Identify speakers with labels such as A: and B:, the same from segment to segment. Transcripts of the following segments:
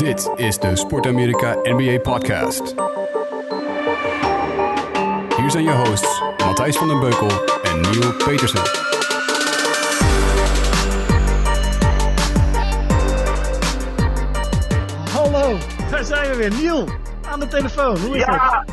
A: Dit is de Sport Amerika NBA Podcast. Hier zijn je hosts Matthijs van den Beukel en Neil Petersen.
B: Hallo, daar zijn we weer. Niel, aan de telefoon. Hoe is
C: Ja,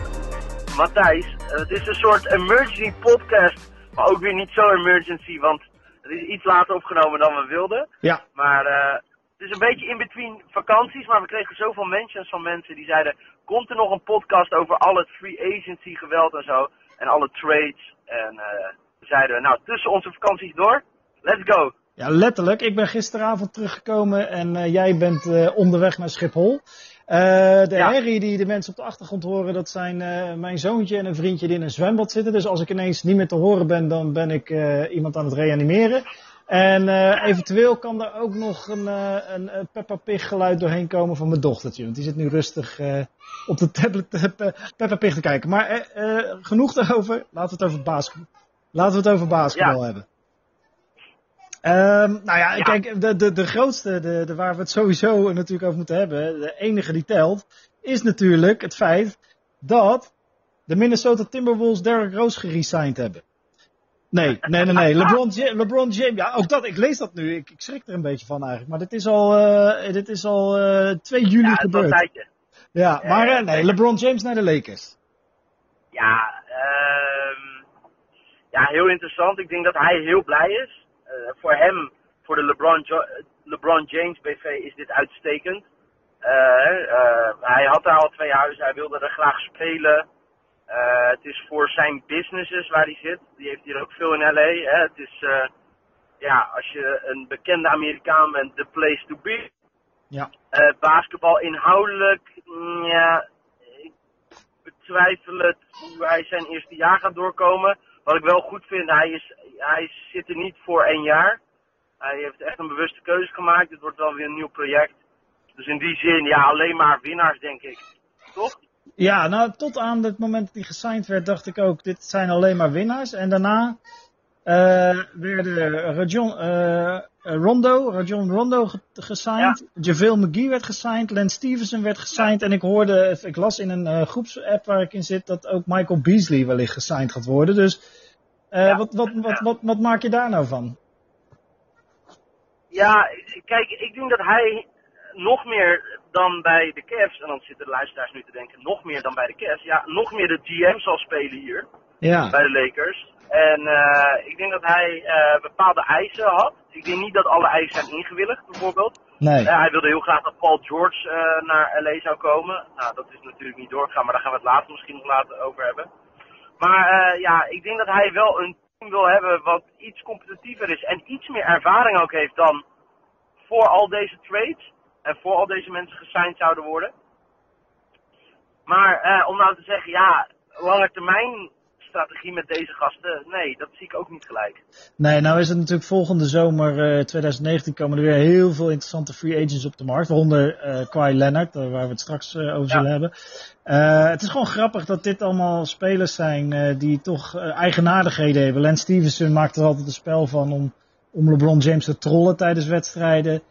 C: Matthijs, het is een soort emergency podcast, maar ook weer niet zo emergency, want het is iets later opgenomen dan we wilden.
B: Ja,
C: Maar eh, het is een beetje in between vakanties, maar we kregen zoveel mentions van mensen die zeiden, komt er nog een podcast over al het free agency geweld en zo, en alle trades. En eh zeiden we, nou, tussen onze vakanties door, let's go.
B: ja, letterlijk. Ik ben gisteravond teruggekomen en eh, jij bent eh, onderweg naar Schiphol. De
C: Ja.
B: herrie die de mensen op de achtergrond horen, dat zijn mijn zoontje en een vriendje die in een zwembad zitten. Dus als ik ineens niet meer te horen ben, dan ben ik iemand aan het reanimeren. En eh, eventueel kan er ook nog een, eh, een, een Peppa Pig geluid doorheen komen van mijn dochtertje. Want die zit nu rustig eh, op de tablet Pe- Peppa Pig te kijken. Maar genoeg daarover. Laten we het over basketbal, Laten we het over basketbal
C: Ja.
B: hebben. Ehm, nou ja,
C: Ja.
B: kijk, de, de, de grootste, de, de, waar we het sowieso natuurlijk over moeten hebben, de enige die telt, is natuurlijk het feit dat de Minnesota Timberwolves Derrick Rose geresigned hebben. Nee, nee, nee, nee. LeBron, LeBron James, ja, ook dat, ik lees dat nu. Ik, ik schrik er een beetje van eigenlijk. Maar dit is al, eh, dit is al eh 2 juli
C: Ja,
B: gebeurd.
C: tijdje.
B: Ja, maar eh, nee, LeBron James naar de Lakers.
C: Ja, ehm, ja, heel interessant. Ik denk dat hij heel blij is. Voor hem, voor de LeBron, Jo- LeBron James BV is dit uitstekend. Hij had daar al twee huizen, hij wilde er graag spelen. Eh, het is voor zijn businesses waar hij zit. Die heeft hier ook veel in LA. Hè. Het is, eh, ja, als je een bekende Amerikaan bent, the place to be.
B: Ja.
C: Eh, basketbal inhoudelijk, mm, ja, ik betwijfel het hoe hij zijn eerste jaar gaat doorkomen. Wat ik wel goed vind, hij, is, hij zit er niet voor één jaar. Hij heeft echt een bewuste keuze gemaakt. Dit wordt wel weer een nieuw project. Dus in die zin, ja, alleen maar winnaars, denk ik. Toch?
B: Ja, nou, tot aan het moment dat hij gesigned werd, dacht ik ook, dit zijn alleen maar winnaars. En daarna eh, werden Rajon, eh, Rondo, Rajon Rondo ge- gesigned, JaVale McGee werd gesigned, Lance Stevenson werd gesigned. En ik hoorde, ik las in een eh, groepsapp waar ik in zit, dat ook Michael Beasley wellicht gesigned gaat worden. Dus
C: Ja.
B: wat, wat, wat, wat, wat maak je daar nou van?
C: Ja, kijk, ik denk dat hij nog meer dan bij de Cavs, en dan zitten de luisteraars nu te denken, nog meer dan bij de Cavs, ja, nog meer de GM zal spelen hier.
B: Ja,
C: bij de Lakers. En eh, ik denk dat hij eh, bepaalde eisen had. Ik denk niet dat alle eisen zijn ingewilligd, bijvoorbeeld.
B: nee.
C: Eh, hij wilde heel graag dat Paul George naar LA zou komen. Nou, dat is natuurlijk niet doorgegaan, maar daar gaan we het later misschien nog later over hebben. Maar ja, ik denk dat hij wel een team wil hebben wat iets competitiever is en iets meer ervaring ook heeft dan voor al deze trades en voor al deze mensen gesigned zouden worden. Maar eh, om nou te zeggen, ja, lange termijn strategie met deze gasten, nee, dat zie ik ook niet gelijk.
B: Nee, nou is het natuurlijk volgende zomer eh 2019 komen er weer heel veel interessante free agents op de markt. Waaronder eh Kawhi Leonard, eh, waar we het straks eh, over
C: Ja.
B: zullen hebben. Eh, het is gewoon grappig dat dit allemaal spelers zijn eh, die toch eh, eigenaardigheden hebben. Lance Stevenson maakt er altijd een spel van om, om LeBron James te trollen tijdens wedstrijden.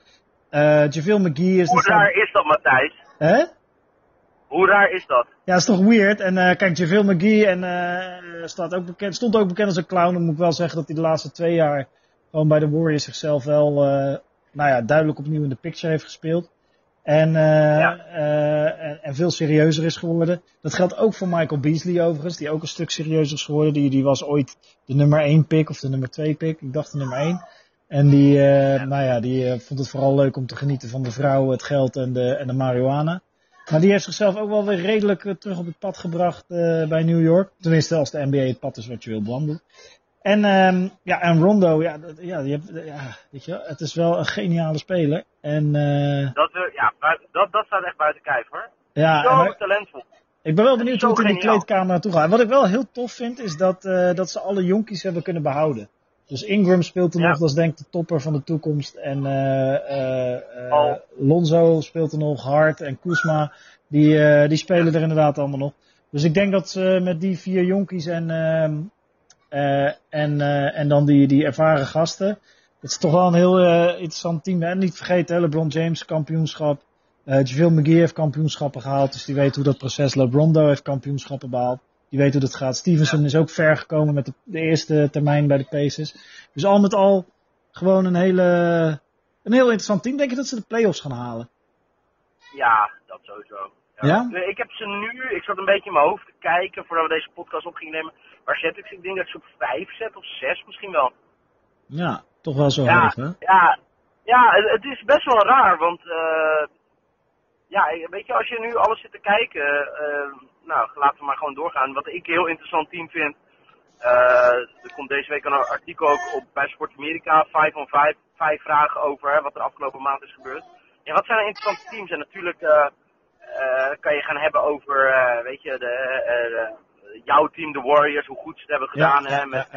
B: JaVale McGee is...
C: Hoe raar is dat, Matthijs?
B: Hè?
C: Hoe raar is dat?
B: Ja, is toch weird. En eh kijk, JaVale McGee en, eh, staat ook bekend, stond ook bekend als een clown. Dan moet ik wel zeggen dat hij de laatste twee jaar gewoon bij de Warriors zichzelf wel nou ja, duidelijk opnieuw in de picture heeft gespeeld. En,
C: Ja.
B: en, en veel serieuzer is geworden. Dat geldt ook voor Michael Beasley overigens, die ook een stuk serieuzer is geworden. Die, die was ooit de nummer 1 pick of de nummer 2 pick. Ik dacht de nummer 1. En die, eh, nou ja, die eh, vond het vooral leuk om te genieten van de vrouw, het geld en de, en de marihuana. Maar die heeft zichzelf ook wel weer redelijk eh, terug op het pad gebracht bij New York. Tenminste, als de NBA het pad is wat je wil bewandelen. En, ehm, ja, en Rondo, ja, dat- ja, je hebt, ja, weet je wel, het is wel een geniale speler. En eh,
C: Dat, we, ja, dat, dat staat echt buiten kijf hoor.
B: ja,
C: Zo
B: maar-
C: talentvol.
B: ik ben wel benieuwd hoe het in die kleedkamer naartoe gaat. En wat ik wel heel tof vind, is dat, dat ze alle jonkies hebben kunnen behouden. Dus Ingram speelt er
C: Ja.
B: nog, dat is denk ik de topper van de toekomst. En eh eh eh,
C: Al.
B: Lonzo speelt er nog, Hart en Kuzma, die, die spelen er inderdaad allemaal nog. Dus ik denk dat ze met die vier jonkies en, ehm, eh, en, en dan die, die ervaren gasten, het is toch wel een heel eh, interessant team. En niet vergeten, LeBron James kampioenschap. Uh, JaVale McGee heeft kampioenschappen gehaald, dus die weet hoe dat proces. LeBrondo heeft kampioenschappen behaald. Die weet hoe dat gaat. Stevenson is ook ver gekomen met de, de, eerste termijn bij de Pacers. Dus al met al gewoon een hele, een heel interessant team. Denk je dat ze de playoffs gaan halen?
C: Ja, dat sowieso. Ja? Ik heb ze nu, ik zat een beetje in mijn hoofd te kijken voordat we deze podcast op gingen nemen. Waar zet ik ze? Ik denk dat ik ze op vijf zet of zes misschien wel.
B: Ja, toch wel zo
C: ja,
B: hoog, hè?
C: Ja, ja het, het, is best wel raar, want uh, ja, weet je, als je nu alles zit te kijken, uh, nou, laten we maar gewoon doorgaan. Wat ik een heel interessant team vind, uh, er komt deze week een artikel ook op bij Sport Amerika, 5 on 5, vijf vragen over hè, wat er afgelopen maand is gebeurd. Ja, wat zijn er interessante teams? En natuurlijk kan je gaan hebben over, weet je, de, jouw team, de Warriors, hoe goed ze het hebben gedaan. Ja, hè, met,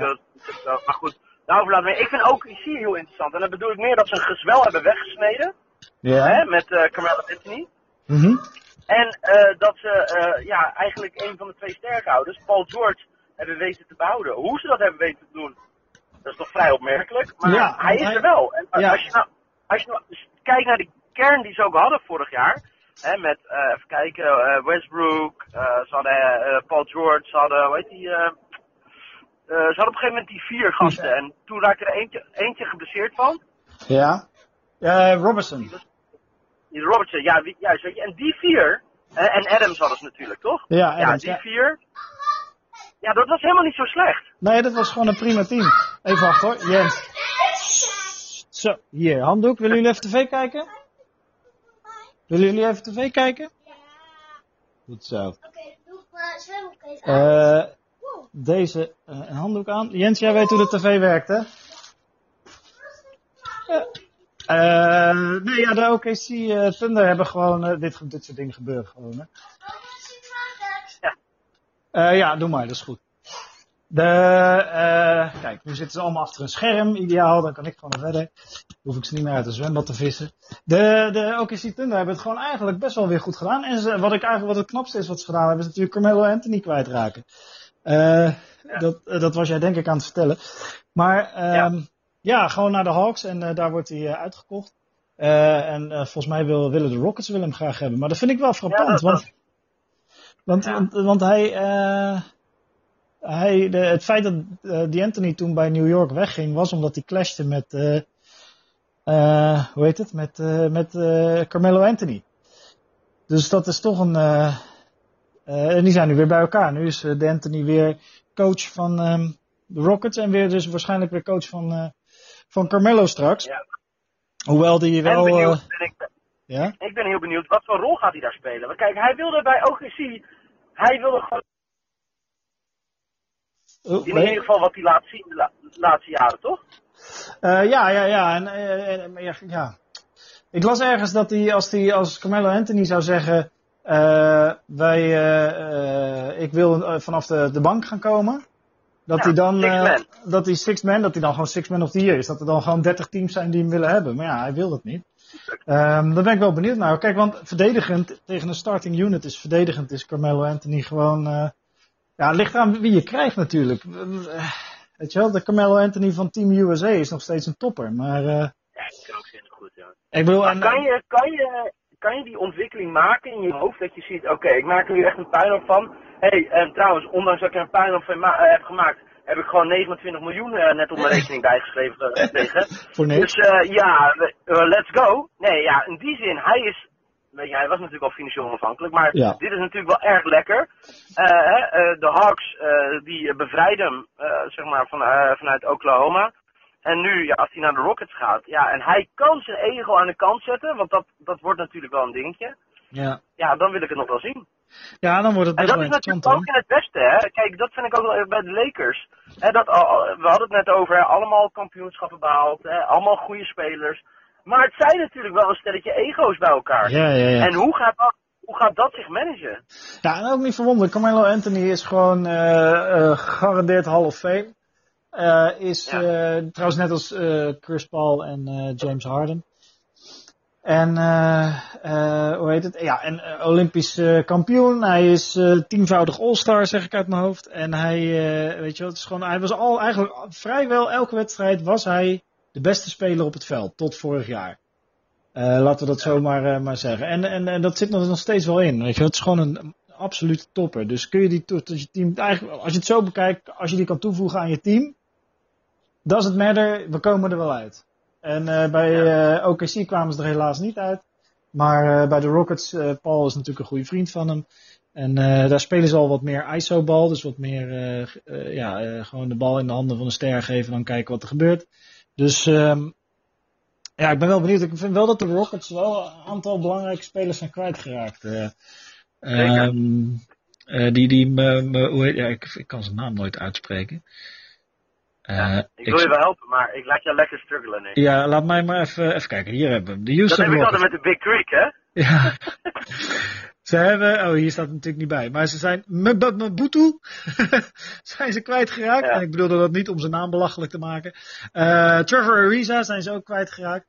C: ja, maar goed, daarover laten we. Ik vind ook IC heel interessant. En dat bedoel ik meer dat ze een gezwel hebben weggesneden.
B: Ja.
C: Hè, met uh, Carmelo Anthony.
B: Mm
C: En uh, dat ze uh, ja, eigenlijk een van de twee sterkhouders, Paul George, hebben weten te behouden. Hoe ze dat hebben weten te doen, dat is toch vrij opmerkelijk. Maar
B: ja,
C: hij is
B: hij,
C: er wel. En
B: ja.
C: als, je nou, als je nou kijkt naar de kern die ze ook hadden vorig jaar. Hè, met, uh, even kijken, uh, Westbrook, uh, ze hadden Paul George, ze hadden, hoe heet die, ze hadden op een gegeven moment die vier gasten. Ja. En toen raakte er eentje, eentje geblesseerd van.
B: Ja, ja Robertson.
C: Die Robertson, ja, wie, juist, weet je. En die vier, en Adams hadden ze natuurlijk, toch?
B: Ja, Adams,
C: ja die vier. Ja, dat was helemaal niet zo slecht.
B: Nee, dat was gewoon een prima team. Even wachten hoor, Jens. Zo, hier, handdoek. Willen jullie even tv kijken? Willen jullie even tv kijken?
D: Ja.
B: Goed zo.
D: Oké, doe maar
B: Uh, deze, uh, een handdoek aan. Jens, jij weet hoe de tv werkt, hè? Uh, nee, ja, de OKC uh, Thunder hebben gewoon, uh, dit, dit soort dingen gebeuren gewoon, hè?
C: Ja.
B: ja, doe maar, dat is goed. De, kijk, nu zitten ze allemaal achter een scherm, ideaal, dan kan ik gewoon verder. Hoef ik ze niet meer uit de zwembad te vissen. De, de OKC Thunder hebben het gewoon eigenlijk best wel weer goed gedaan. En ze, wat ik eigenlijk, wat het knapste is wat ze gedaan hebben, is natuurlijk Carmelo Anthony kwijtraken. Ja. Dat, dat was jij denk ik aan het vertellen. Maar, ja. Ja, gewoon naar de Hawks en uh, daar wordt hij uh, uitgekocht. Uh, en volgens mij wil, willen de Rockets willen hem graag hebben. Maar dat vind ik wel frappant. Ja, want, want, ja. want, want, hij, hij de, het feit dat die Anthony toen bij New York wegging, was omdat hij clashte met, hoe heet het, met, met Carmelo Anthony. Dus dat is toch een, en die zijn nu weer bij elkaar. Nu is de Anthony weer coach van um, de Rockets en weer dus waarschijnlijk weer coach van van Carmelo straks.
C: Ja.
B: Hoewel die wel.
C: En benieuwd, ben ik,
B: ja?
C: ik ben heel benieuwd, wat voor rol gaat hij daar spelen? Want kijk, hij wilde bij OKC, hij wilde gewoon.
B: Oh,
C: in ieder geval wat hij laat zien de la laatste jaren, toch?
B: Uh, ja, ja, ja. En, uh, ja, ja. Ik las ergens dat hij, als, hij, als Carmelo Anthony zou zeggen. Uh, wij, ik wil vanaf de, de bank gaan komen. Dat
C: ja,
B: hij dan,
C: man.
B: dat hij six man, dat hij dan gewoon six man of the year is. Dat er dan gewoon 30 teams zijn die hem willen hebben. Maar ja, hij wil het niet. Um, daar ben ik wel benieuwd naar. Kijk, want verdedigend tegen een starting unit is verdedigend is Carmelo Anthony gewoon, uh, ja, het ligt aan wie je krijgt natuurlijk. Uh, weet je wel, de Carmelo Anthony van Team USA is nog steeds een topper. Maar, uh,
C: ja, ik kan ook goed, ja.
B: Ik bedoel,
C: maar kan je, kan je, kan je die ontwikkeling maken in je hoofd dat je ziet, oké, okay, ik maak er nu echt een puinhoop van. Hé, hey, en trouwens, ondanks dat ik er een puinhoop van heb gemaakt, heb ik gewoon 29 miljoen uh, net op mijn rekening bijgeschreven.
B: Voor niks.
C: Dus uh, ja, let's go. Nee, ja, in die zin, hij is, weet je, hij was natuurlijk al financieel onafhankelijk, maar
B: Ja.
C: dit is natuurlijk wel erg lekker. Hè, de Hawks, die bevrijden hem, zeg maar, van, vanuit Oklahoma. En nu, ja, als hij naar de Rockets gaat, ja, en hij kan zijn ego aan de kant zetten, want dat, dat wordt natuurlijk wel een dingetje.
B: ja.
C: Ja, dan wil ik het nog wel zien.
B: Ja, dan wordt het
C: En dat
B: wel
C: is natuurlijk ook in het Westen, hè. Kijk, dat vind ik ook wel bij de Lakers. Hè, dat, we hadden het net over, hè, allemaal kampioenschappen behaald, hè, allemaal goede spelers. Maar het zijn natuurlijk wel een stelletje ego's bij elkaar.
B: Ja, ja, ja.
C: En hoe gaat, dat, hoe gaat dat zich managen?
B: Ja, en ook niet verwonderd. Carmelo Anthony is gewoon uh, uh, gegarandeerd Hall of Fame. Uh, is
C: Ja.
B: trouwens net als Chris Paul en James Harden. En uh, uh, hoe heet het? Ja, en uh, Olympisch kampioen. Hij is tienvoudig All-Star, zeg ik uit mijn hoofd. En hij, weet je wel, het is gewoon, hij was al eigenlijk vrijwel elke wedstrijd was hij de beste speler op het veld tot vorig jaar. Eh, laten we dat zo maar, eh, zeggen. En, en, en dat zit er nog steeds wel in. Weet je, het is gewoon een absolute topper. Dus kun je die to- tot je team, eigenlijk, als je het zo bekijkt, als je die kan toevoegen aan je team, does it matter, we komen er wel uit. En eh, bij eh, OKC kwamen ze er helaas niet uit. Maar eh, bij de Rockets, Paul is natuurlijk een goede vriend van hem. En daar spelen ze al wat meer ISO-bal. Dus wat meer ja, gewoon de bal in de handen van de ster geven en dan kijken wat er gebeurt. Dus ehm, ja, ik ben wel benieuwd. Ik vind wel dat de Rockets wel een aantal belangrijke spelers zijn kwijtgeraakt. eh. Ehm, eh, die, die, me, me- hoe heet, ja, ik, ik kan zijn naam nooit uitspreken. Eh,
C: Ik wil je wel helpen, maar ik laat jou lekker struggelen nu.
B: ja, laat mij maar even, even kijken. Hier hebben we hem. De
C: Dat
B: Houston
C: heb ik altijd met de Big Creek, hè?
B: Ja. ze hebben, oh hier staat het natuurlijk niet bij, maar ze zijn Mb- Mbutu zijn ze kwijtgeraakt.
C: Ja.
B: En ik bedoelde dat niet om zijn naam belachelijk te maken. Eh, Trevor Ariza zijn ze ook kwijtgeraakt.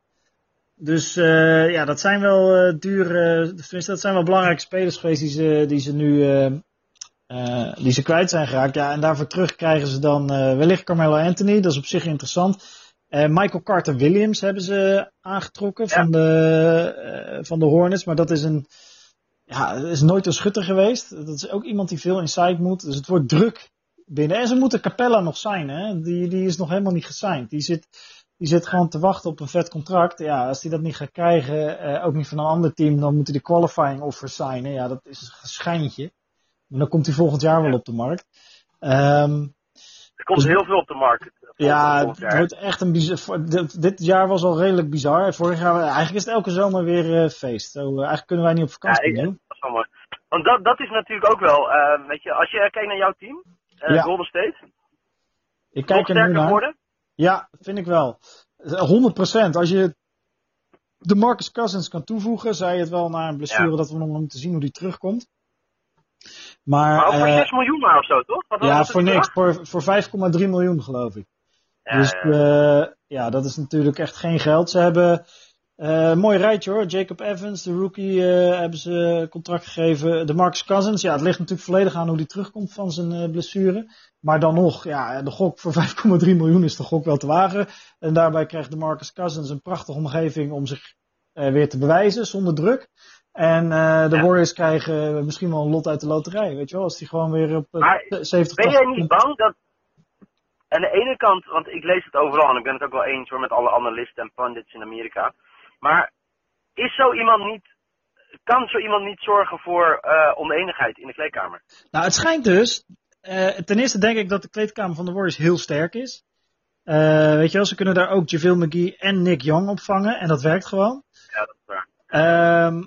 B: Dus eh, ja, dat zijn wel eh dure, tenminste dat zijn wel belangrijke spelers geweest die ze, die ze nu eh, die ze kwijt zijn geraakt. Ja, en daarvoor terug krijgen ze dan eh, wellicht Carmelo Anthony, dat is op zich interessant. Eh, Michael Carter Williams hebben ze aangetrokken
C: Ja.
B: van, de, van de Hornets, maar dat is een ja, is nooit een schutter geweest. Dat is ook iemand die veel inside moet. Dus het wordt druk binnen. En ze moeten Capella nog zijn, hè? Die, die is nog helemaal niet gesigned. Die zit, die zit gewoon te wachten op een vet contract. Ja, als hij dat niet gaat krijgen, eh, ook niet van een ander team, dan moet hij de qualifying offer signen. Ja, dat is een schijntje. Maar dan komt hij volgend jaar wel op de markt. Ehm,
C: Er komt heel veel op de markt. eh,
B: ja, het wordt echt een bizar. Dit, dit jaar was al redelijk bizar. Vorig jaar, eigenlijk is het elke zomer weer eh, feest. Zo, eh, eigenlijk kunnen wij niet op vakantie
C: Ja, ik-. Dat is wel mooi. Want dat, dat is natuurlijk ook wel, weet je, als je kijkt naar jouw team,
B: Ja.
C: Golden State,
B: Ik kijk er nu naar.
C: geworden.
B: Ja, vind ik wel. 100%. Als je de Marcus Cousins kan toevoegen, zei je het wel na een blessure
C: Ja.
B: dat we nog moeten zien hoe die terugkomt. Maar,
C: Maar ook voor
B: eh,
C: 6 miljoen maar of zo, toch? Wat
B: ja, voor niks. Voor, voor 5,3 miljoen geloof ik.
C: Ja,
B: dus
C: ja.
B: eh, ja, dat is natuurlijk echt geen geld. Ze hebben eh, een mooi rijtje hoor. Jacob Evans, de rookie, eh, hebben ze contract gegeven. De Marcus Cousins, ja, het ligt natuurlijk volledig aan hoe die terugkomt van zijn eh, blessure. Maar dan nog, ja, de gok voor 5,3 miljoen is de gok wel te wagen. En daarbij krijgt de Marcus Cousins een prachtige omgeving om zich eh, weer te bewijzen zonder druk. En eh, de
C: Ja.
B: Warriors krijgen misschien wel een lot uit de loterij, weet je wel. Als die gewoon weer op eh,
C: Maar
B: 70%,
C: Ben jij
B: 80
C: niet bang dat aan de ene kant, want ik lees het overal en ik ben het ook wel eens hoor met alle analisten en pundits in Amerika. Maar is zo iemand niet, kan zo iemand niet zorgen voor eh oneenigheid in de kleedkamer?
B: Nou, het schijnt dus. ten eerste denk ik dat de kleedkamer van de Warriors heel sterk is. Weet je wel, ze kunnen daar ook JaVale McGee en Nick Young opvangen. En dat werkt gewoon.
C: Ja, dat is waar.
B: Ehm,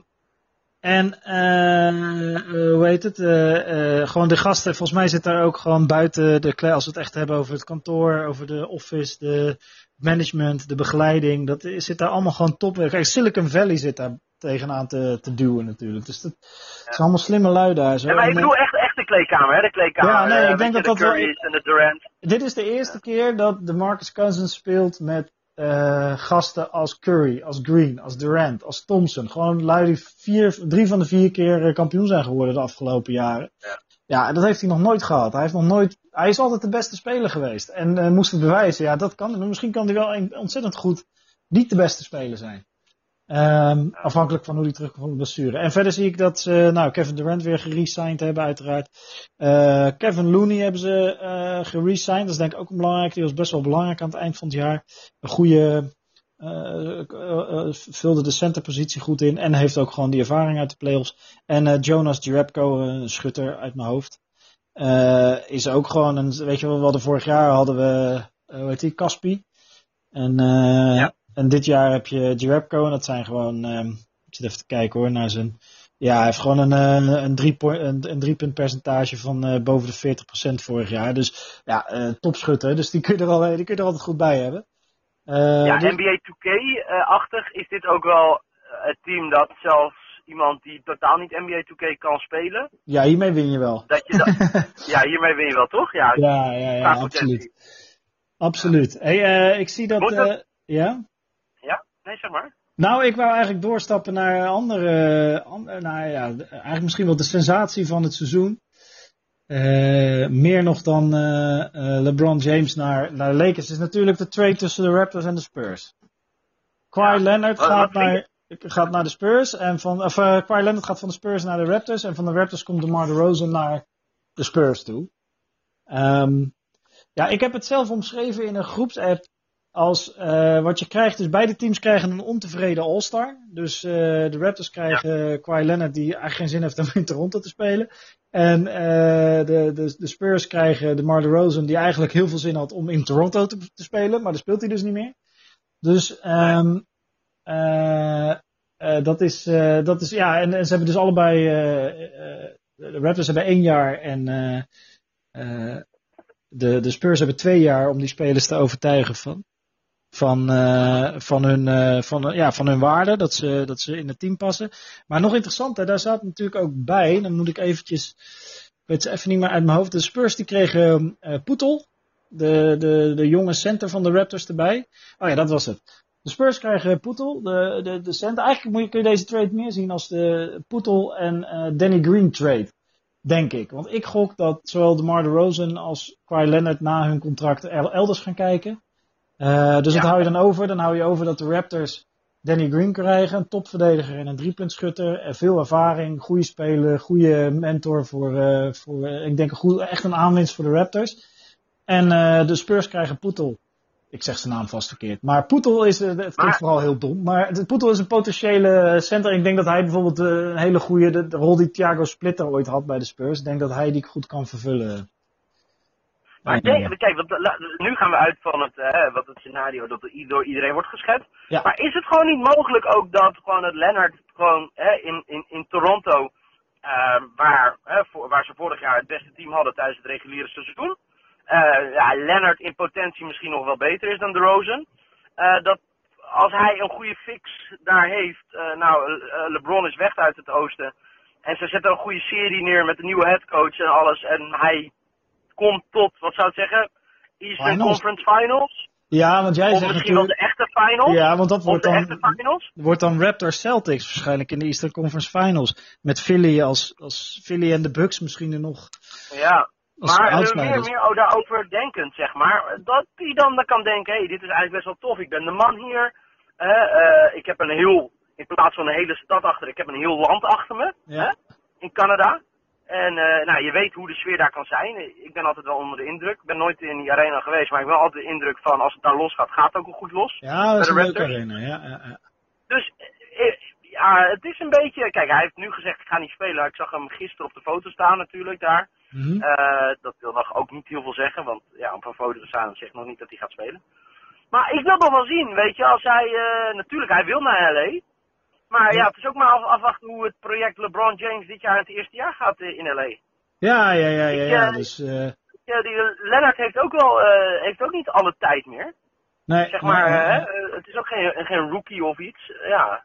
B: en eh, hoe heet het? eh, gewoon de gasten. Volgens mij zit daar ook gewoon buiten de als we het echt hebben over het kantoor, over de office, de management, de begeleiding. Dat is, zit daar allemaal gewoon top. Kijk, Silicon Valley zit daar tegenaan te, te duwen natuurlijk. Dus dat zijn allemaal slimme lui daar. Zo.
C: Ja, maar ik bedoel echt, echt de kleedkamer, hè? De kleedkamer.
B: Ja, nee, ik denk dat
C: de
B: dat wel-
C: Curry's en de Durant.
B: dit is de eerste keer dat de Marcus Cousins speelt met eh, gasten als Curry, als Green, als Durant, als Thompson. Gewoon lui die vier, drie van de vier keer eh, kampioen zijn geworden de afgelopen jaren.
C: Ja.
B: Ja, dat heeft hij nog nooit gehad. Hij, heeft nog nooit, hij is altijd de beste speler geweest. En eh, moest het bewijzen. Ja, dat kan. Misschien kan hij wel ontzettend goed niet de beste speler zijn. Ehm, Afhankelijk van hoe hij terugkomt van de. En verder zie ik dat ze nou, Kevin Durant weer geresigned hebben, uiteraard. Eh, Kevin Looney hebben ze eh geresigned. Dat is denk ik ook belangrijk. Die was best wel belangrijk aan het eind van het jaar. Een goede. eh, vulde de centerpositie goed in. En heeft ook gewoon die ervaring uit de playoffs. En Jonas Jerebko, een schutter uit mijn hoofd. is ook gewoon een. Weet je wel, we hadden vorig jaar hadden we. hoe heet die? Caspi. En,
C: Ja.
B: En dit jaar heb je Jerebko. En dat zijn gewoon. ehm, ik zit even te kijken hoor naar zijn. Ja, hij heeft gewoon een, eh, een, drie een, een drie punt percentage van eh, boven de 40% vorig jaar. Dus ja, eh, topschutter. Dus die kun, je er al, die kun je er altijd goed bij hebben.
C: Ja,
B: dus-
C: NBA 2K-achtig is dit ook wel het team dat zelfs iemand die totaal niet NBA 2K kan spelen,
B: ja, hiermee win je wel.
C: dat je dat, ja, hiermee win je wel, toch? Ja,
B: Ja, ja, ja,
C: qua
B: absoluut. Absoluut. Hey, ik zie dat. Ja?
C: Nee, zeg maar.
B: Nou, ik wou eigenlijk doorstappen naar andere, andere nou ja, eigenlijk misschien wel de sensatie van het seizoen. Eh, meer nog dan eh, eh, LeBron James naar, naar de Lakers is natuurlijk de trade tussen de Raptors en de Spurs. Kawhi. Leonard
C: Wat-
B: gaat naar, gaat naar de Spurs. En van, of Kawhi Leonard gaat van de Spurs naar de Raptors. En van de Raptors komt DeMar DeRozan naar de Spurs toe. Um, ja, ik heb het zelf omschreven in een groepsapp als uh, wat je krijgt. Dus beide teams krijgen een ontevreden All-Star. Dus uh, de Raptors krijgen ja. Kawhi Leonard die eigenlijk geen zin heeft om in Toronto te spelen. En uh, de, de, de Spurs krijgen de Mar DeRozan die eigenlijk heel veel zin had om in Toronto te, te spelen. Maar dat speelt hij dus niet meer. Dus um, dat, is, dat is, ja, en, en, ze hebben dus allebei, de Raptors hebben één jaar en de, de Spurs hebben twee jaar om die spelers te overtuigen van, van, uh, van, hun, uh, van, ja, van hun waarde, dat ze, dat ze in het team passen. Maar nog interessanter, daar zat natuurlijk ook bij, dan moet ik eventjes, ik weet het even niet meer uit mijn hoofd, de Spurs die kregen uh, Poetel, de, de, de jonge center van de Raptors erbij. Oh ja, dat was het. De Spurs krijgen Poetel, de, de, de center. Eigenlijk moet je, kun je deze trade meer zien als de Poetel en Danny Green trade. Denk ik. Want ik gok dat zowel DeMar DeRozan als Kawhi Leonard na hun contract elders gaan kijken. Uh, dus ja. wat hou je dan over? Dan hou je over dat de Raptors Danny Green krijgen. Een topverdediger en een driepuntschutter. En veel ervaring, goede speler, goede mentor voor, uh, voor uh, ik denk een goed, echt een aanwinst voor de Raptors. En de Spurs krijgen Poetel. Ik zeg zijn naam vast verkeerd. Maar Poetel is, het klinkt maar, vooral heel dom. Maar Poetel is een potentiële center. Ik denk dat hij bijvoorbeeld een hele goede, de, de rol die Thiago Splitter ooit had bij de Spurs. Ik denk dat hij die goed kan vervullen.
C: Maar denk, kijk, want, nu gaan we uit van het, wat het scenario dat door iedereen wordt geschetst.
B: Ja.
C: Maar is het gewoon niet mogelijk ook dat gewoon het Leonard gewoon hè, in, in, in Toronto, uh, waar, hè, voor, waar ze vorig jaar het beste team hadden tijdens het reguliere seizoen, uh, ja, Leonard in potentie misschien nog wel beter is dan de Rosen. dat als hij een goede fix daar heeft, nou, LeBron is weg uit het oosten. En ze zetten een goede serie neer met een nieuwe headcoach en alles. En hij komt tot, wat zou ik zeggen, Eastern
B: Finals.
C: Conference Finals.
B: Ja, want jij
C: Of
B: zegt
C: misschien wel
B: natuurlijk...
C: de echte finals.
B: Ja, want dat wordt
C: de
B: dan,
C: echte finals.
B: wordt dan Raptors Celtics waarschijnlijk in de Eastern Conference Finals. Met Philly als, als Philly en de Bucks misschien er nog
C: Ja. Maar eh, meer, meer oh, daarover denkend, zeg maar. Dat die dan, dan kan denken, hé, hey, dit is eigenlijk best wel tof. Ik ben de man hier. Eh, ik heb een heel, in plaats van een hele stad achter, ik heb een heel land achter me.
B: Ja.
C: In Canada. En uh, nou, je weet hoe de sfeer daar kan zijn. Ik ben altijd wel onder de indruk. Ik ben nooit in die arena geweest, maar ik ben altijd de indruk van als het daar los gaat, gaat het ook wel goed los.
B: Ja, dat is een leuke arena. Ja, ja, ja.
C: Dus eh, ja, het is een beetje. Kijk, hij heeft nu gezegd: ik ga niet spelen. Ik zag hem gisteren op de foto staan, natuurlijk daar.
B: Mhm.
C: Eh, dat wil nog ook niet heel veel zeggen, want ja, op een foto te staan zegt nog niet dat hij gaat spelen. Maar ik wil nog wel zien, weet je, als hij. eh, natuurlijk, hij wil naar LA. Maar ja, het is ook maar af, afwachten hoe het project LeBron James dit jaar in het eerste jaar gaat eh, in LA.
B: Ja, ja, ja, ja, ja.
C: Eh,
B: Dus, eh
C: Ja, die Leonard heeft ook wel eh, heeft ook niet alle tijd meer.
B: nee,
C: Zeg maar,
B: nee,
C: eh,
B: nee.
C: hè, het is ook geen, geen rookie of iets. Ja,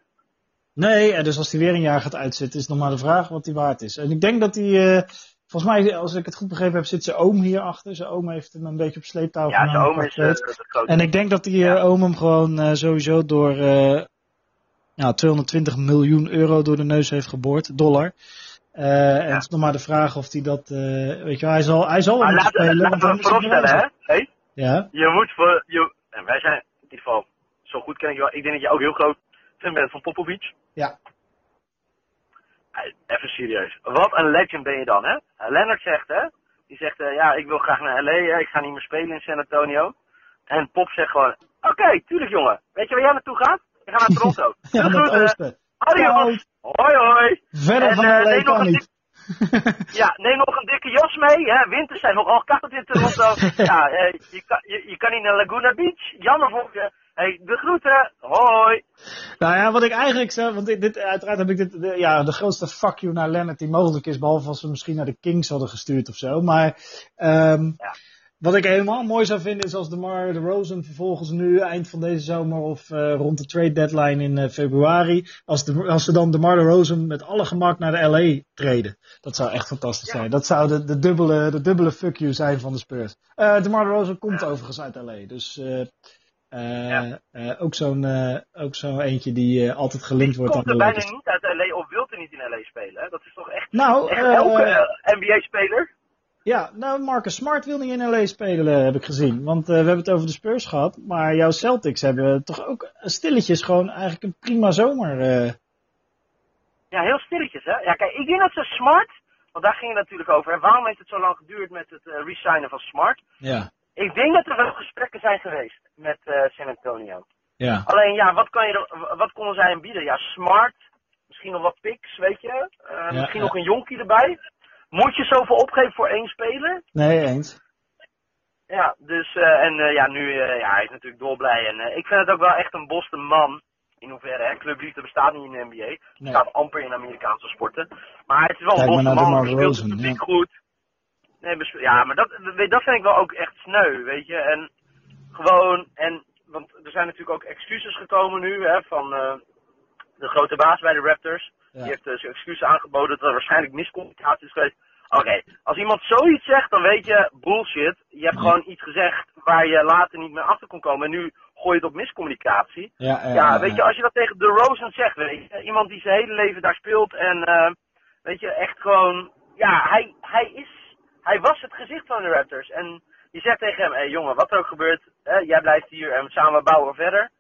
B: Nee, dus als hij weer een jaar gaat uitzitten, is nog maar de vraag wat hij waard is. En ik denk dat hij, eh, volgens mij, als ik het goed begrepen heb, zit zijn oom hierachter. Zijn oom heeft hem een beetje op sleeptouw
C: ja zijn oom is eh.
B: En ik denk dat die eh,
C: Ja.
B: oom hem gewoon eh, sowieso door ja, 220 miljoen euro door de neus heeft geboord, dollar. Eh, En het is nog maar de vraag of hij dat, eh, weet je wel, hij zal, hij zal
C: Maar
B: hem moeten
C: laten,
B: spelen.
C: laten we vooropstellen, hè? Hey?
B: Ja,
C: Je moet voor. Je, en wij zijn in ieder geval. Zo goed ken ik je wel. Ik denk dat je ook heel groot fan bent van Popovic.
B: ja.
C: Even serieus. Wat een legend ben je dan, hè? Leonard zegt, hè? Die zegt, eh, ja, ik wil graag naar LA. Ik ga niet meer spelen in San Antonio. En Pop zegt gewoon, oké, tuurlijk jongen. Weet je waar jij naartoe gaat? Ik ga naar Toronto.
B: Ja, het
C: groeten.
B: oosten.
C: Adios. Hoi, hoi.
B: Verder
C: En,
B: van
C: eh,
B: LA kan
C: een
B: niet.
C: Ja, neem nog een dikke jas mee. Hè? Winters zijn nogal koud in Toronto. ja, eh, je, kan, je, je kan niet naar Laguna Beach. Jammer voor je. Hey, de groeten. Hoi.
B: Nou ja, wat ik eigenlijk zou, want dit, dit, uiteraard heb ik dit, de, ja, de grootste fuck you naar Leonard die mogelijk is, behalve als we misschien naar de Kings hadden gestuurd of zo. Maar ehm
C: Ja.
B: Wat ik helemaal mooi zou vinden is als DeMar DeRozan vervolgens nu eind van deze zomer of eh, rond de trade deadline in eh, februari, als, de, als ze dan DeMar DeRozan met alle gemak naar de LA treden. Dat zou echt fantastisch
C: Ja.
B: zijn. Dat zou de, de, dubbele, de dubbele fuck you zijn van de Spurs. Eh DeMar DeRozan komt overigens uit LA, dus...
C: Ja.
B: ook zo'n ook zo'n eentje die altijd gelinkt wordt aan
C: Komt
B: de
C: er bijna niet uit LA of wilt er niet in LA spelen. Hè? Dat is toch echt,
B: Nou,
C: echt elke NBA-speler.
B: Ja, nou Marcus Smart wil niet in LA spelen, heb ik gezien. Want eh, we hebben het over de Spurs gehad. Maar jouw Celtics hebben toch ook stilletjes gewoon eigenlijk een prima zomer. eh.
C: Ja, heel stilletjes, hè. Ja, kijk, ik denk dat ze Smart, want daar ging het natuurlijk over. En waarom heeft het zo lang geduurd met het eh, resignen van Smart?
B: Ja,
C: Ik denk dat er wel gesprekken zijn geweest met eh, San Antonio.
B: ja.
C: Alleen, ja, wat, kan je er, wat konden zij hem bieden? Ja, Smart, misschien nog wat picks, weet je. Eh, misschien
B: ja.
C: nog een jonkie erbij. Moet je zoveel opgeven voor één speler?
B: Nee, eens.
C: Ja, dus, eh, en eh, ja, nu, eh, ja, hij is natuurlijk dolblij. En ik vind het ook wel echt een Boston man. In hoeverre, hè. Clubliefde bestaat niet in de NBA.
B: Nee.
C: Bestaat amper in Amerikaanse sporten. Maar het is wel een
B: Kijk
C: Boston man. Speelt
B: Rosen,
C: het
B: ja.
C: goed. Nee, ja, maar dat, dat vind ik wel ook echt sneu, weet je. En gewoon, en, want er zijn natuurlijk ook excuses gekomen nu, hè, van de grote baas bij de Raptors. Die heeft dus excuses aangeboden dat er waarschijnlijk miscommunicatie is geweest. Oké, als iemand zoiets zegt, dan weet je, bullshit. Je hebt gewoon iets gezegd waar je later niet meer achter kon komen. En nu gooi je het op miscommunicatie.
B: Ja, ja,
C: Ja, weet je, als je dat tegen de Rosen zegt, weet je, iemand die zijn hele leven daar speelt en, eh, weet je, echt gewoon, ja, hij, hij is, hij was het gezicht van de Raptors. En je zegt tegen hem, hé hey, jongen, wat er ook gebeurt, hè, jij blijft hier en samen bouwen verder.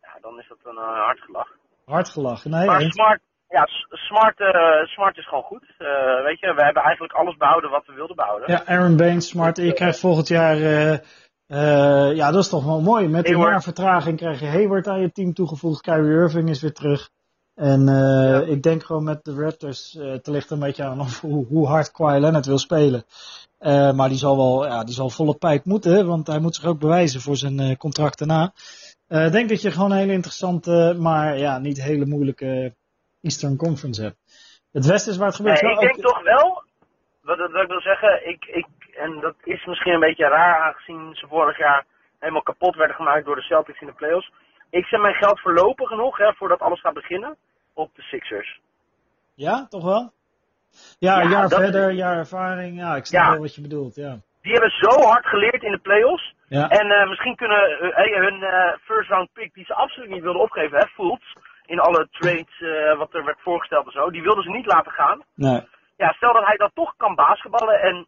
C: Ja, dan is dat een uh, hard gelach.
B: Hard gelachen. Nee,
C: Maar. Smart, ja, Smart, eh, Smart is gewoon goed. Eh, weet je, we hebben eigenlijk alles behouden wat we wilden behouden.
B: Ja, Aaron Baines, Smart. Je krijgt volgend jaar... eh, eh, ja, dat is toch wel mooi. Met een jaar vertraging krijg je Hayward aan je team toegevoegd. Kyrie Irving is weer terug. En eh,
C: Ja.
B: ik denk gewoon met de Raptors, eh het ligt een beetje aan of, hoe, hoe hard Kawhi Leonard wil spelen. Eh, maar die zal wel, ja, die zal volle pijp moeten, want hij moet zich ook bewijzen voor zijn eh, contract daarna. Eh, Ik denk dat je gewoon een hele interessante, maar ja, niet hele moeilijke Eastern Conference hebt. Het Westen is waar het gebeurt.
C: Nee, ik denk toch wel, wat, wat ik wil zeggen, ik, ik, en dat is misschien een beetje raar aangezien ze vorig jaar helemaal kapot werden gemaakt door de Celtics in de playoffs. Ik zet mijn geld voorlopig nog, hè, voordat alles gaat beginnen, op de Sixers.
B: Ja, toch wel? Ja,
C: Ja,
B: een jaar verder, een jaar ervaring. Ja, ik snap
C: Ja.
B: wel wat je bedoelt. Ja.
C: Die hebben zo hard geleerd in de playoffs.
B: Ja.
C: En eh, misschien kunnen eh, hey, hun eh, first round pick, die ze absoluut niet wilden opgeven, hè, Fultz, in alle trades eh, wat er werd voorgesteld en zo, die wilden ze niet laten gaan.
B: Nee.
C: ja, stel dat hij dan toch kan basketballen en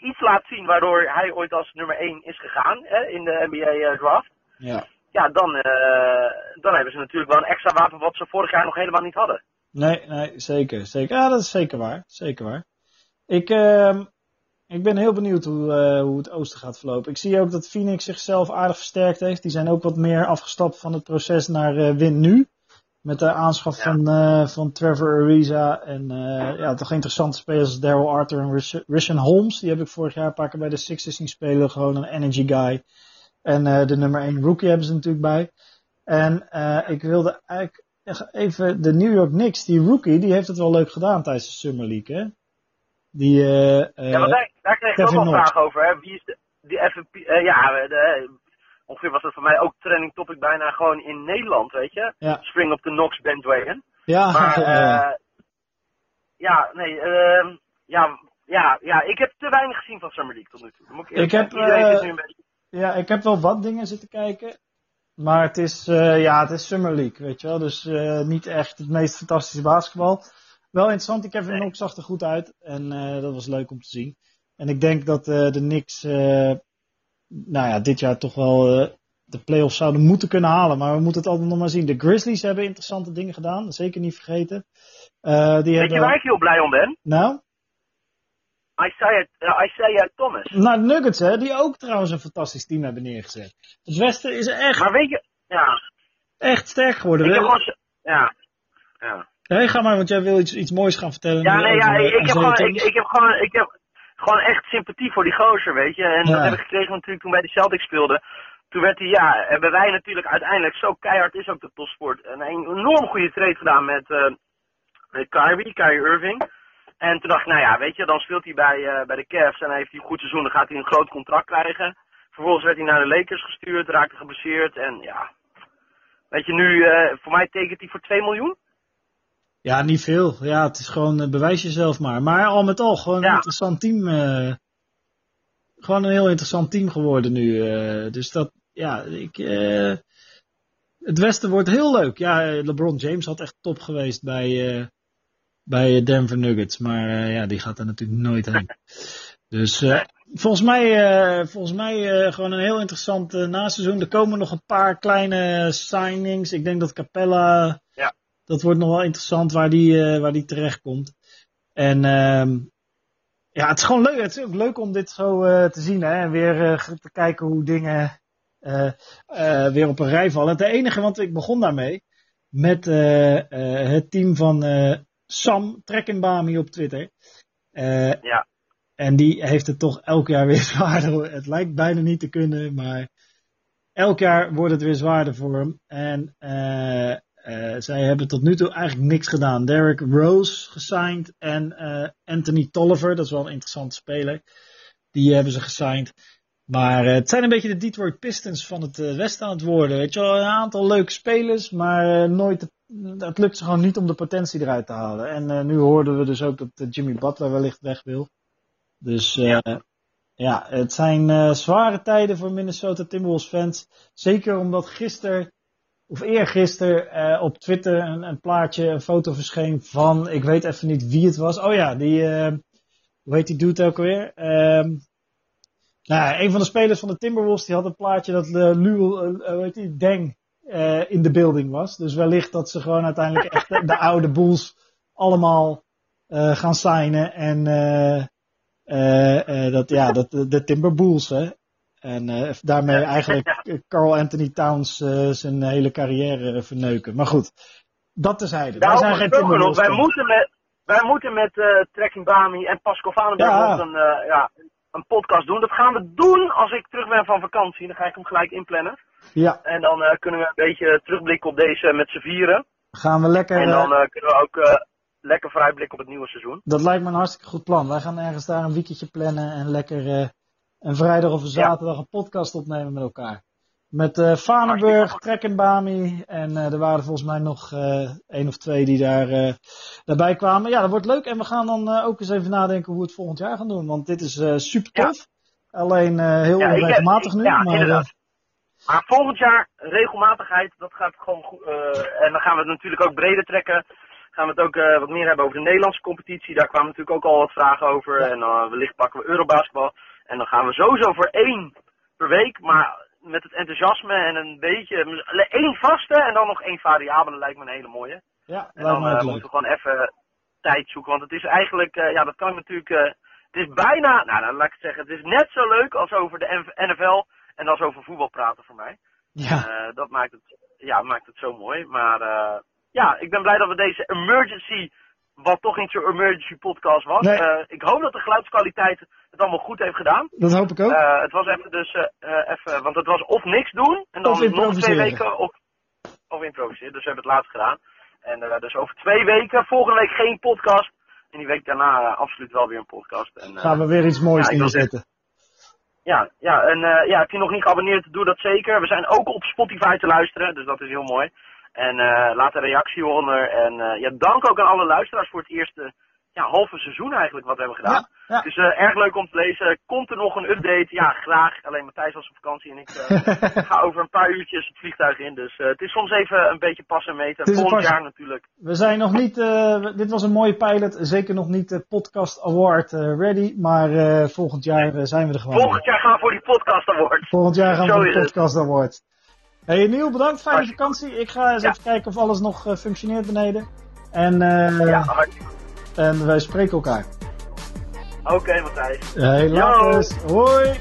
C: iets laat zien waardoor hij ooit als nummer 1 is gegaan hè, in de NBA eh, draft.
B: Ja.
C: Ja, dan, eh, dan hebben ze natuurlijk wel een extra wapen wat ze vorig jaar nog helemaal niet hadden.
B: Nee, nee, zeker. zeker. Ja, dat is zeker waar. Zeker waar. Ik, ehm, ik ben heel benieuwd hoe, eh, hoe het oosten gaat verlopen. Ik zie ook dat Phoenix zichzelf aardig versterkt heeft. Die zijn ook wat meer afgestapt van het proces naar eh, win nu. Met de aanschaf
C: Ja.
B: van, eh, van Trevor Ariza en eh, ja, toch interessante spelers als Daryl Arthur en Rish- Rishon Holmes. Die heb ik vorig jaar een paar keer bij de Sixers zien spelen. Gewoon een energy guy. En eh, de nummer 1 rookie hebben ze natuurlijk bij. En eh, ik wilde eigenlijk even de New York Knicks, die rookie, die heeft het wel leuk gedaan tijdens de Summer League, hè? Die,
C: ja, want daar, daar kreeg ik ook wel
B: Knox.
C: vragen over. Hè. Wie is de, die FVP? eh, ja, de, ongeveer was dat voor mij ook trending topic bijna gewoon in Nederland, weet je.
B: Ja.
C: Spring op de Knox bandwagon.
B: ja,
C: Maar,
B: eh,
C: ja, nee, ehm, ja, ja, ja, ik heb te weinig gezien van Summer League tot nu toe. Moet ik,
B: Ik heb,
C: beetje
B: ja, ik heb wel wat dingen zitten kijken. Maar het is, eh, ja, het is Summer League, weet je wel. Dus niet echt het meest fantastische basketbal. Wel interessant, die Kevin
C: Nee.
B: Knox zag er goed uit. En dat was leuk om te zien. En ik denk dat de Knicks, nou ja, dit jaar toch wel eh, de playoffs zouden moeten kunnen halen. Maar we moeten het altijd nog maar zien. De Grizzlies hebben interessante dingen gedaan. Zeker niet vergeten. Eh, die
C: Weet
B: hebben,
C: je waar ik heel blij om ben?
B: Nou,
C: Isaiah, uh, Isaiah Thomas.
B: nou, de Nuggets, hè, die ook trouwens een fantastisch team hebben neergezet. Het Westen is echt,
C: Maar weet je, ja,
B: echt sterk geworden.
C: ik gewoon, ja, ja.
B: Hey, ga maar, want jij wil iets, iets moois gaan vertellen.
C: Ja, nee, ja,
B: eh,
C: ik, heb gewoon, ik, ik heb gewoon, ik heb gewoon echt sympathie voor die gozer, weet je. En
B: Ja.
C: dat heb ik gekregen natuurlijk toen bij de Celtics speelde. Toen werd hij, ja, hebben wij natuurlijk uiteindelijk, zo keihard is ook de topsport, een enorm goede trade gedaan met, eh met Kyrie, Kyrie Irving. En toen dacht ik, nou ja, weet je, dan speelt hij bij, eh, bij de Cavs en heeft hij een goed seizoen, dan gaat hij een groot contract krijgen. Vervolgens werd hij naar de Lakers gestuurd, raakte geblesseerd en ja. Weet je, nu, eh, voor mij tekent hij voor 2 miljoen.
B: Ja, niet veel. Ja, het is gewoon, eh, bewijs jezelf maar. Maar al met al, gewoon een interessant team. eh, gewoon een heel interessant team geworden nu. eh, dus dat, ja, ik, het Westen wordt heel leuk. Ja, LeBron James had echt top geweest bij, bij Denver Nuggets. Maar ja, die gaat er natuurlijk nooit heen. Dus volgens mij, volgens mij gewoon een heel interessant naseizoen. Er komen nog een paar kleine signings. Ik denk dat Capella,
C: Ja.
B: Dat wordt nog wel interessant waar die, eh, waar die terecht komt. En ehm, ja, het is gewoon leuk. Het is ook leuk om dit zo eh, te zien. Hè? En weer eh, te kijken hoe dingen weer op een rij vallen. Het enige, want ik begon daarmee met het team van Sam Trekkenbami op Twitter.
C: Ja.
B: en die heeft het toch elk jaar weer zwaarder. Het lijkt bijna niet te kunnen, maar elk jaar wordt het weer zwaarder voor hem. En eh, eh, zij hebben tot nu toe eigenlijk niks gedaan. Derek Rose gesigned en eh, Anthony Tolliver, dat is wel een interessante speler. Die hebben ze gesigned. Maar eh, het zijn een beetje de Detroit Pistons van het Westen aan het worden. Weet je wel, een aantal leuke spelers, maar nooit het lukt ze gewoon niet om de potentie eruit te halen. En nu hoorden we dus ook dat Jimmy Butler wellicht weg wil. Dus eh, ja. het zijn zware tijden voor Minnesota Timberwolves fans. Zeker omdat gisteren, of eergisteren, eh op Twitter een, een plaatje, een foto verscheen van, ik weet even niet wie het was. Oh ja, die, eh, hoe heet die dude ook alweer? Ehm nou, een van de spelers van de Timberwolves die had een plaatje dat uh, Luel, uh, hoe heet die, Deng uh, in de building was. Dus wellicht dat ze gewoon uiteindelijk echt de, de oude Bulls allemaal uh, gaan signen. En uh, dat, ja, dat, de Timber Bulls, hè. En daarmee eigenlijk Carl Anthony Towns zijn hele carrière verneuken. Maar goed, dat terzijde.
C: Nou, wij zijn geen. Wij moeten met, wij moeten met uh, Trekking Bami en Pascal Vanenberg ja. een, ja, een podcast doen. Dat gaan we doen als ik terug ben van vakantie. Dan ga ik hem gelijk inplannen.
B: Ja.
C: En dan kunnen we een beetje terugblikken op deze met z'n vieren.
B: Gaan we lekker.
C: En dan kunnen we ook lekker vooruitblikken op het nieuwe seizoen.
B: Dat lijkt me een hartstikke goed plan. Wij gaan ergens daar een weekendje plannen en lekker een vrijdag of een zaterdag ja. een podcast opnemen met elkaar. Met uh, Vanenburg, Trekkenbami en uh, er waren volgens mij nog uh, één of twee die daar daarbij kwamen. Ja, dat wordt leuk en we gaan dan ook eens even nadenken hoe we het volgend jaar gaan doen. Want dit is super tof. Ja. Alleen heel ja, onregelmatig nu.
C: Ja,
B: maar,
C: inderdaad. Maar volgend jaar regelmatigheid, dat gaat gewoon goed. En dan gaan we het natuurlijk ook breder trekken. Gaan we het ook uh, wat meer hebben over de Nederlandse competitie. Daar kwamen natuurlijk ook al wat vragen over. Ja. En uh, wellicht pakken we Eurobasketbal. En dan gaan we sowieso voor één per week. Maar met het enthousiasme en een beetje. één vaste en dan nog één variabele lijkt me een hele mooie.
B: Ja,
C: en dan uh, moeten we gewoon even tijd zoeken. Want het is eigenlijk, uh, ja, dat kan natuurlijk. Uh, het is bijna, nou, nou, laat ik het zeggen, het is net zo leuk als over de NFL en als over voetbal praten voor mij.
B: Ja.
C: dat maakt het, ja, maakt het zo mooi. Maar ja, ik ben blij dat we deze emergency, wat toch niet zo'n emergency podcast was.
B: Nee.
C: ik hoop dat de geluidskwaliteit het allemaal goed heeft gedaan.
B: Dat hoop ik ook.
C: Uh, het was even dus, uh, even, want het was of niks doen en dan nog twee weken of, of improviseren. Dus we hebben het laatst gedaan. En dus over twee weken, volgende week geen podcast. En die week daarna absoluut wel weer een podcast. En,
B: Gaan we weer iets moois
C: ja,
B: neerzetten.
C: Ja, ja, en ja, heb je nog niet geabonneerd, doe dat zeker. We zijn ook op Spotify te luisteren, dus dat is heel mooi. En laat een reactie onder. En ja, dank ook aan alle luisteraars voor het eerste ja, halve seizoen eigenlijk wat we hebben gedaan.
B: Ja, ja.
C: Dus uh, erg leuk om te lezen. Komt er nog een update? Ja, graag. Alleen Matthijs was op vakantie en ik uh, ga over een paar uurtjes het vliegtuig in. Dus uh, het is soms even een beetje passen en meten. Volgend jaar natuurlijk.
B: We zijn nog niet, dit was een mooie pilot. Zeker nog niet de podcast award ready. Maar volgend jaar zijn we er gewoon.
C: Volgend jaar gaan we voor die podcast award.
B: Volgend jaar gaan we voor de podcast award. Hey Niel, bedankt. Fijne vakantie. Ik ga eens ja. even kijken of alles nog functioneert beneden. En
C: ja, hartstikke
B: en wij spreken elkaar.
C: Oké, okay, Matthijs.
B: Hey, later. Hoi.